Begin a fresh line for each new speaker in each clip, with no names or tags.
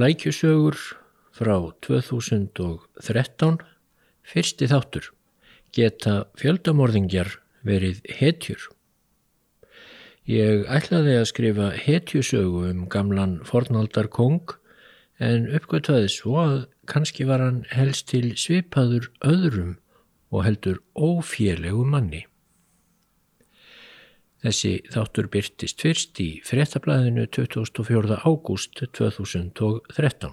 Flækjusögur frá 2013, fyrsti þáttur, geta fjöldamorðingjar verið hetjur. Ég ætlaði að skrifa hetjusögu um gamlan fornaldar kong en uppgötvaði svo að kannski var hann helst til svipaður öðrum og heldur ófélegu manni. Þessi þáttur byrtist fyrst í frettablaðinu 24. ágúst 2013.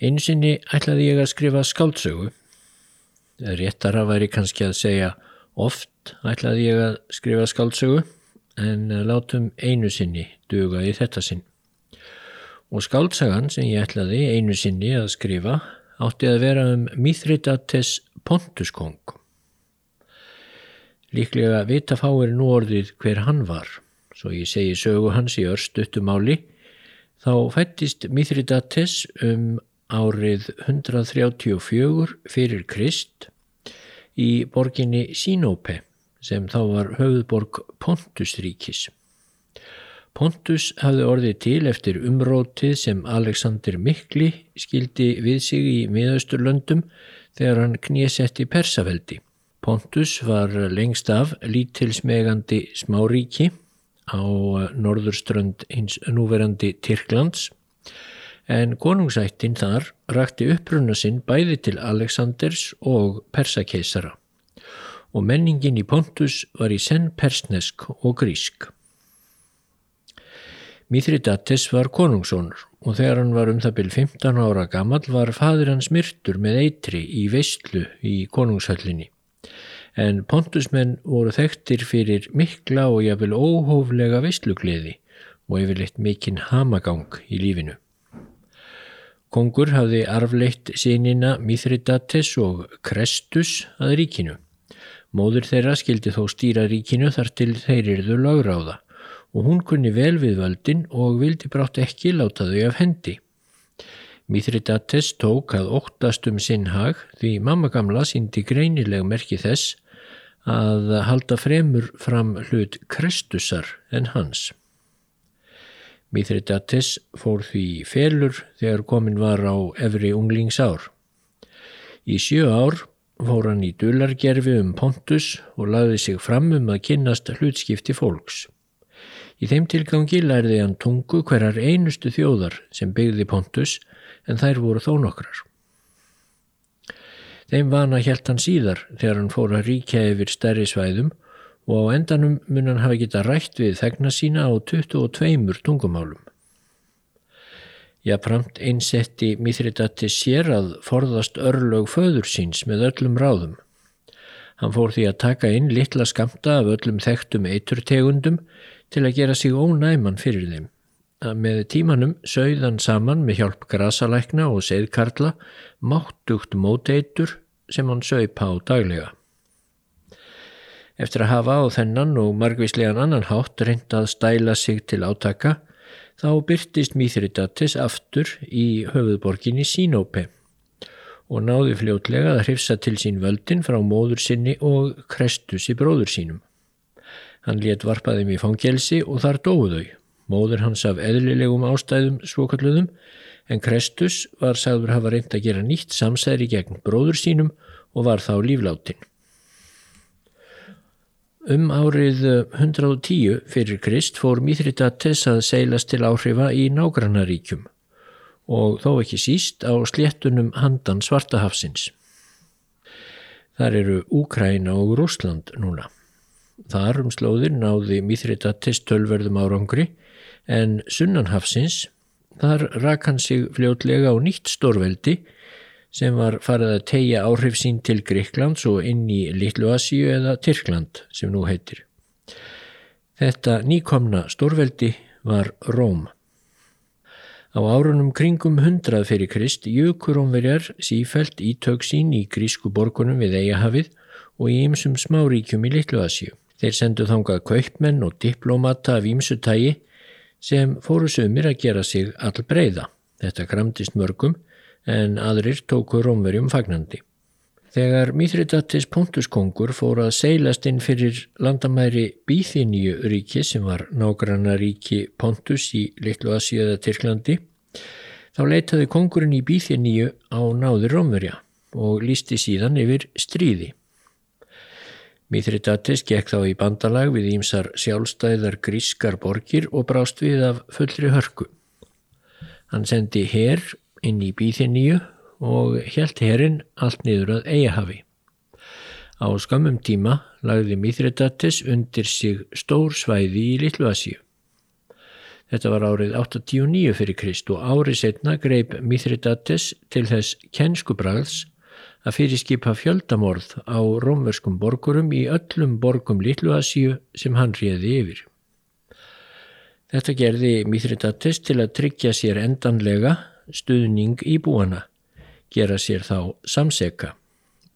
Einu sinni ætlaði ég að skrifa skáldsögu. Réttara væri kannski að segja oft ætlaði ég að skrifa skáldsögu en látum einu sinni duga í þetta sinn og skáldsagan sem ég ætlaði einu sinni að skrifa átti að vera um Mithridates Pontuskong. Líklega vita fáir nú orðið hver hann var, svo ég segi sögu hans í örstuttumáli, þá fættist Mithridates um árið 134 fyrir Krist í borginni Sinope sem þá var höfðborg Pontusríkis. Pontus hafði orðið til eftir umrótið sem Alexander Mikli skildi við sig í miðausturlöndum þegar hann knésetti Persaveldi. Pontus var lengst af lítilsmegandi smáríki á norðurströnd hins núverandi Tyrklands en konungsættin þar rakti uppruna sinn bæði til Alexanders og Persakeisara og menningin í Pontus var í senn persnesk og grísk. Mithridates var konungsónur og þegar hann var um það byrj 15 ára gammal var fadir hans myrtur með eitri í veistlu í konungshöllinni. En pontusmenn voru þekktir fyrir mikla og jáfnvel óhóflega veistlugleði og yfirleitt mikinn hamagang í lífinu. Kongur hafði arfleitt sínina Mithridates og Krestus að ríkinu. Móður þeirra skildi þó stýra ríkinu þar til þeir yrðu lagráða og hún kunni vel við völdin og vildi brátt ekki láta þau af hendi. Mithridates tók að óttast um sinn hag því mamma gamla síndi greinileg merki þess að halda fremur fram hlut Kristusar en hans. Mithridates fór því felur þegar komin var á efri unglingsár. Í sjö ár fór hann í dulargerfi um Pontus og lagði sig fram um að kynnast hlutskipti fólks. Í þeim tilgangi lærði hann tungu hverjar einustu þjóðar sem byggði Pontus en þær voru þó nokkrar. Þeim vana helt hann síðar þegar hann fór að ríkja yfir stærri svæðum og á endanum mun hann hafa geta rætt við þegna sína á 22 tungumálum. Jáframt einsetti Mithridatis sér að forðast örlög föður síns með öllum ráðum. Hann fór því að taka inn litla skamta af öllum þekktum eiturtegundum til að gera sig ónæman fyrir þeim. Með tímanum sögðan saman með hjálp grasalækna og seðkarla máttugt móteitur sem hann sögpa á daglega. Eftir að hafa á þennan og margvíslegan annan hátt reyndað stæla sig til átaka þá byrtist Mithridates aftur í höfuðborginni Sínópe og náði fljótlega að hrifsa til sín völdin frá móður sinni og Krestus í bróður sínum. Hann let varpaðum í fangelsi og þar dóðu þau. Móður hans af eðlilegum ástæðum svokalluðum en Krestus var sagður hafa reynd að gera nýtt samsæri gegn bróður sínum og var þá lífláttinn. Um árið 110 fyrir Krist fór Mithridates að seilast til áhrifa í nágrannaríkjum og þó ekki síst á sléttunum handan Svartahafsins. Þar eru Úkræna og Rúsland núna. Þar um slóðir náði Mithridates tölverðum árangri en sunnanhafsins þar rak hann sig fljótlega á nýtt stórveldi sem var farið að tegja áhrif sín til Gríklands og inn í Littlu Asíu eða Tyrkland sem nú heitir. Þetta nýkomna stórveldi var Róm. Á árunum kringum hundrað fyrir Krist jökur ómverjar sífælt ítök sín í grísku borgunum við Eyjahafið og í ymsum smáríkjum í Littlu Asíu. Þeir sendu þangað kaupmenn og diplomata af ímsutægi sem fóru sumir að gera sig all breyða. Þetta kramtist mörgum en aðrir tóku rómverjum fagnandi. Þegar Mithridates Pontuskongur fór að seilast inn fyrir landamæri Bíþiníu ríki sem var nágranna ríki Pontus í Littlu Asíða Tyrklandi þá leitaði kongurinn í Bíþiníu á náður Rómverja og lísti síðan yfir stríði. Mithridates gekk þá í bandalag við ímsar sjálfstæðar grískar borgir og brást við af fullri hörku. Hann sendi herr inn í Bíþiníu og helt herrin allt niður að eigahafi. Á skamum tíma lagði Mithridates undir sig stór svæði í Littluasíu. Þetta var árið 809 fyrir Krist og árið setna greip Mithridates til þess kennskubragðs að fyrirskipa fjöldamorð á rómverskum borgurum í öllum borgum Littluasíu sem hann réði yfir. Þetta gerði Mithridates til að tryggja sér endanlega stuðning í búana, gera sér þá samseka.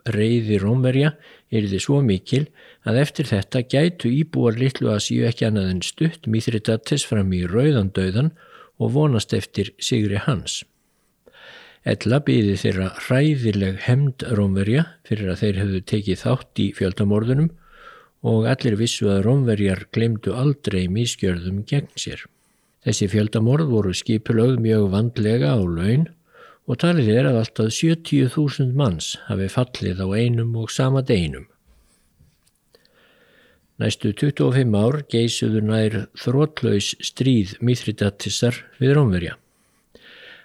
Reyði Rómverja er þið svo mikil að eftir þetta gætu íbúar Littluasíu ekki annað en stutt Mithridates fram í rauðandauðan og vonast eftir sigri hans. Ella byði þeirra hræðileg hemd Rómverja fyrir að þeir hefðu tekið þátt í fjöldamorðunum og allir vissu að Rómverjar glemdu aldrei mískjörðum gegn sér. Þessi fjöldamorð voru skipulögð mjög vandlega á laun og talið er að alltaf 70.000 manns hafi fallið á einum og sama deginum. Næstu 25 ár geysuðu nær þrótlaus stríð Mithridatissar við Rómverja.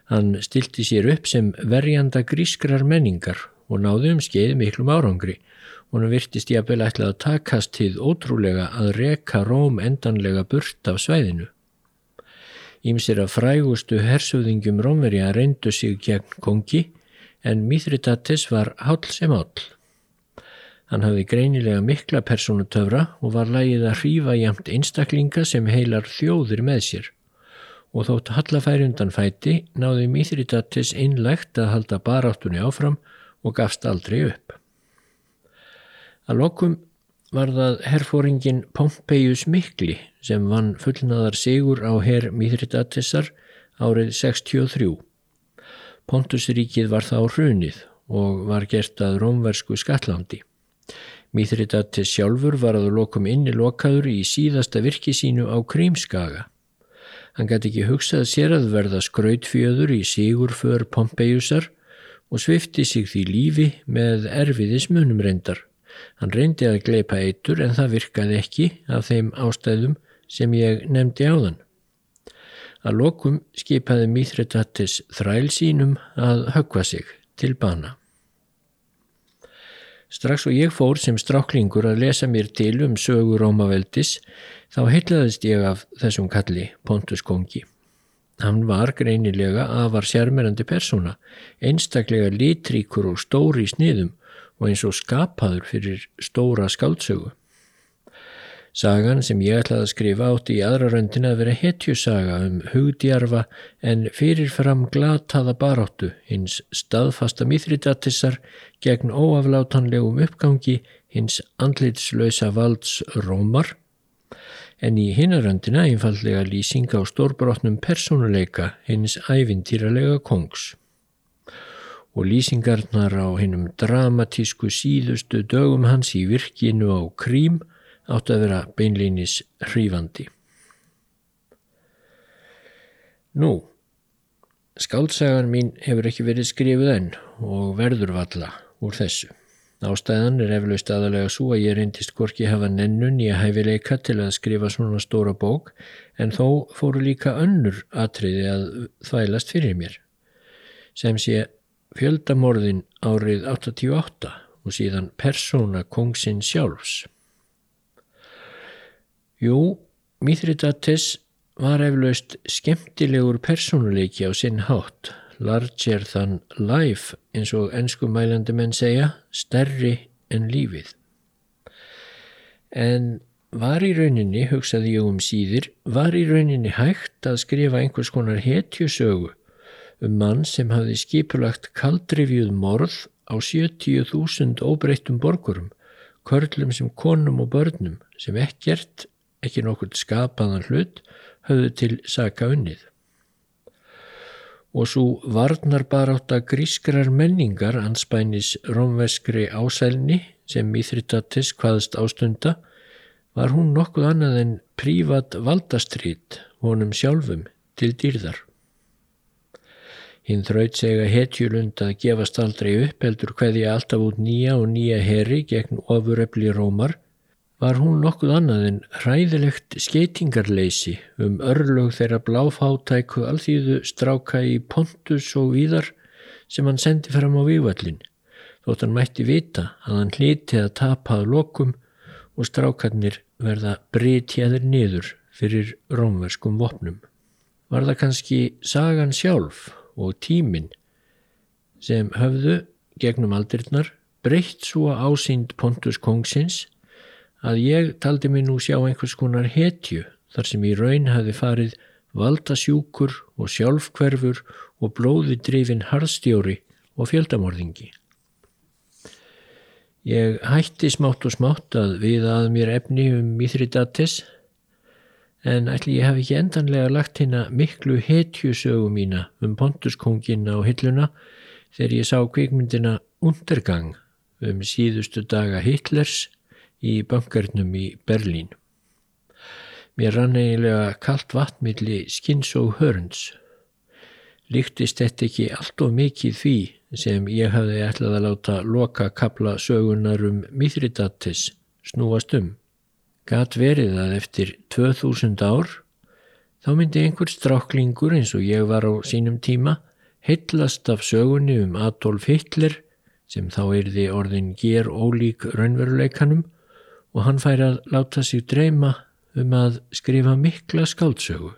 Hann stilti sér upp sem verjanda grískrar menningar og náði um skeið miklum árangri og hann virtist jafnvel ætlað að takast til ótrúlega að reka Róm endanlega burt af svæðinu. Ímsir af frægustu hersöðingjum Rómverja reyndu sig gegn kongi en Mithridates var hál sem hál. Hann hafði greinilega mikla personutöfra og var lægið að hrífa jæmt einstaklinga sem heilar þjóðir með sér og þótt hallafæri undan fæti náði Mithridates einlegt að halda baráttunni áfram og gafst aldrei upp. Að lokum var það herfóringin Pompeius Mikli sem vann fullnaðar sigur á herr Mithridatesar árið 63. Pontusríkið var þá hrunið og var gert að rómversku skattlandi. Mithridates sjálfur var að lokum inni lokaður í síðasta virki sínu á Krímskaga. Hann gæti ekki hugsað sér að verða skrautfjöður í sigurför Pompeiusar og svifti sig því lífi með erfiðis munum reyndar. Hann reyndi að gleipa eitur en það virkaði ekki af þeim ástæðum sem ég nefndi áðan. Að lokum skipaði Mithridates þræl sínum að högva sig til bana. Strax og ég fór sem stráklingur að lesa mér til um sögu Rómaveldis þá heitlaðist ég af þessum kalli Pontus Kongi. Hann var greinilega afar sérmerandi persóna, einstaklega litríkur og stóri í sniðum og eins og skapaður fyrir stóra skáldsögu. Sagan sem ég ætlaði að skrifa átti í aðra röndina að vera hetjusaga um hugdjarfa en fyrirfram glataða baráttu hins staðfasta mýþridatissar gegn óaflátanlegum uppgangi hins andlitslösa valds Rómar en í hinaröndina einfallega lýsing á stórbrotnum personuleika hins ævintýralega kongs. Og lýsingarnar á hinnum dramatísku síðustu dögum hans í virkinu á krím átt að vera beinleinis hrífandi. Nú, skáltsagan mín hefur ekki verið skrifuð enn og verður valla úr þessu. Ástæðan er eflaust aðalega svo að ég reyndist hvorki hafa nennun í að hæfileika til að skrifa svona stóra bók en þó fóru líka önnur atriði að þvælast fyrir mér. Sem sé fjöldamorðin árið 88 og síðan persóna kongsin sjálfs. Jú, Mithridates var eflaust skemmtilegur personuleiki á sinn hátt, larger than life eins og ennskumælandi menn segja, stærri en lífið. En var í rauninni, hugsaði ég um síðir, var í rauninni hægt að skrifa einhvers konar hetjusögu um mann sem hafði skipulagt kaldrifjuð morð á 70.000 óbreyttum borgurum, körlum sem konum og börnum sem ekkert ekki nokkur skapaðan hlut höfðu til saka unnið. og svo varnar bara átt að grískrar menningar anspænis rómveskri ásælni sem Mithridates hvaðst ástunda var hún nokkuð annað en prívat valdastrít honum sjálfum til dýrðar. Hinn þraut sega hetjulund að gefast aldrei upp heldur hverði alltaf út nýja og nýja heri gegn ofuröfli rómar. Var hún nokkuð annað en hræðilegt skeitingarleysi um örlög þeirra bláfátæku alþýðu stráka í pontus og víðar sem hann sendi fram á vývallin þótt hann mætti vita að hann hlíti að tapað lokum og strákarnir verða breytjaðir niður fyrir rómverskum vopnum. Var það kannski sagan sjálf og tímin sem höfðu gegnum aldirnar breytt svo ásýnd pontus kongsins að ég taldi mig nú sjá einhvers konar hetju þar sem í raun hafi farið valdasjúkur og sjálfkverfur og blóði drifin harðstjóri og fjöldamorðingi. Ég hætti smátt og smátt að við að mér efni um Mithridates en ætli ég hafi ekki endanlega lagt hérna miklu hetjusögu mína um Pontuskongina og Hilluna þegar ég sá kvikmyndina Undergang um síðustu daga Hitlers í bankarnum í Berlín. Mér rann eiginlega kallt vatnmilli skins og hörns. Líktist þetta ekki allt of mikið því sem ég hafði ætlað að láta loka kapla sögunar um Mithridates snúast um. Gat verið að eftir 2000 ár þá myndi einhver stráklingur eins og ég var á sínum tíma heitlast af sögunni um Adolf Hitler sem þá erði orðin ger ólík raunveruleikanum og hann fær að láta sig dreyma um að skrifa mikla skáldsögu.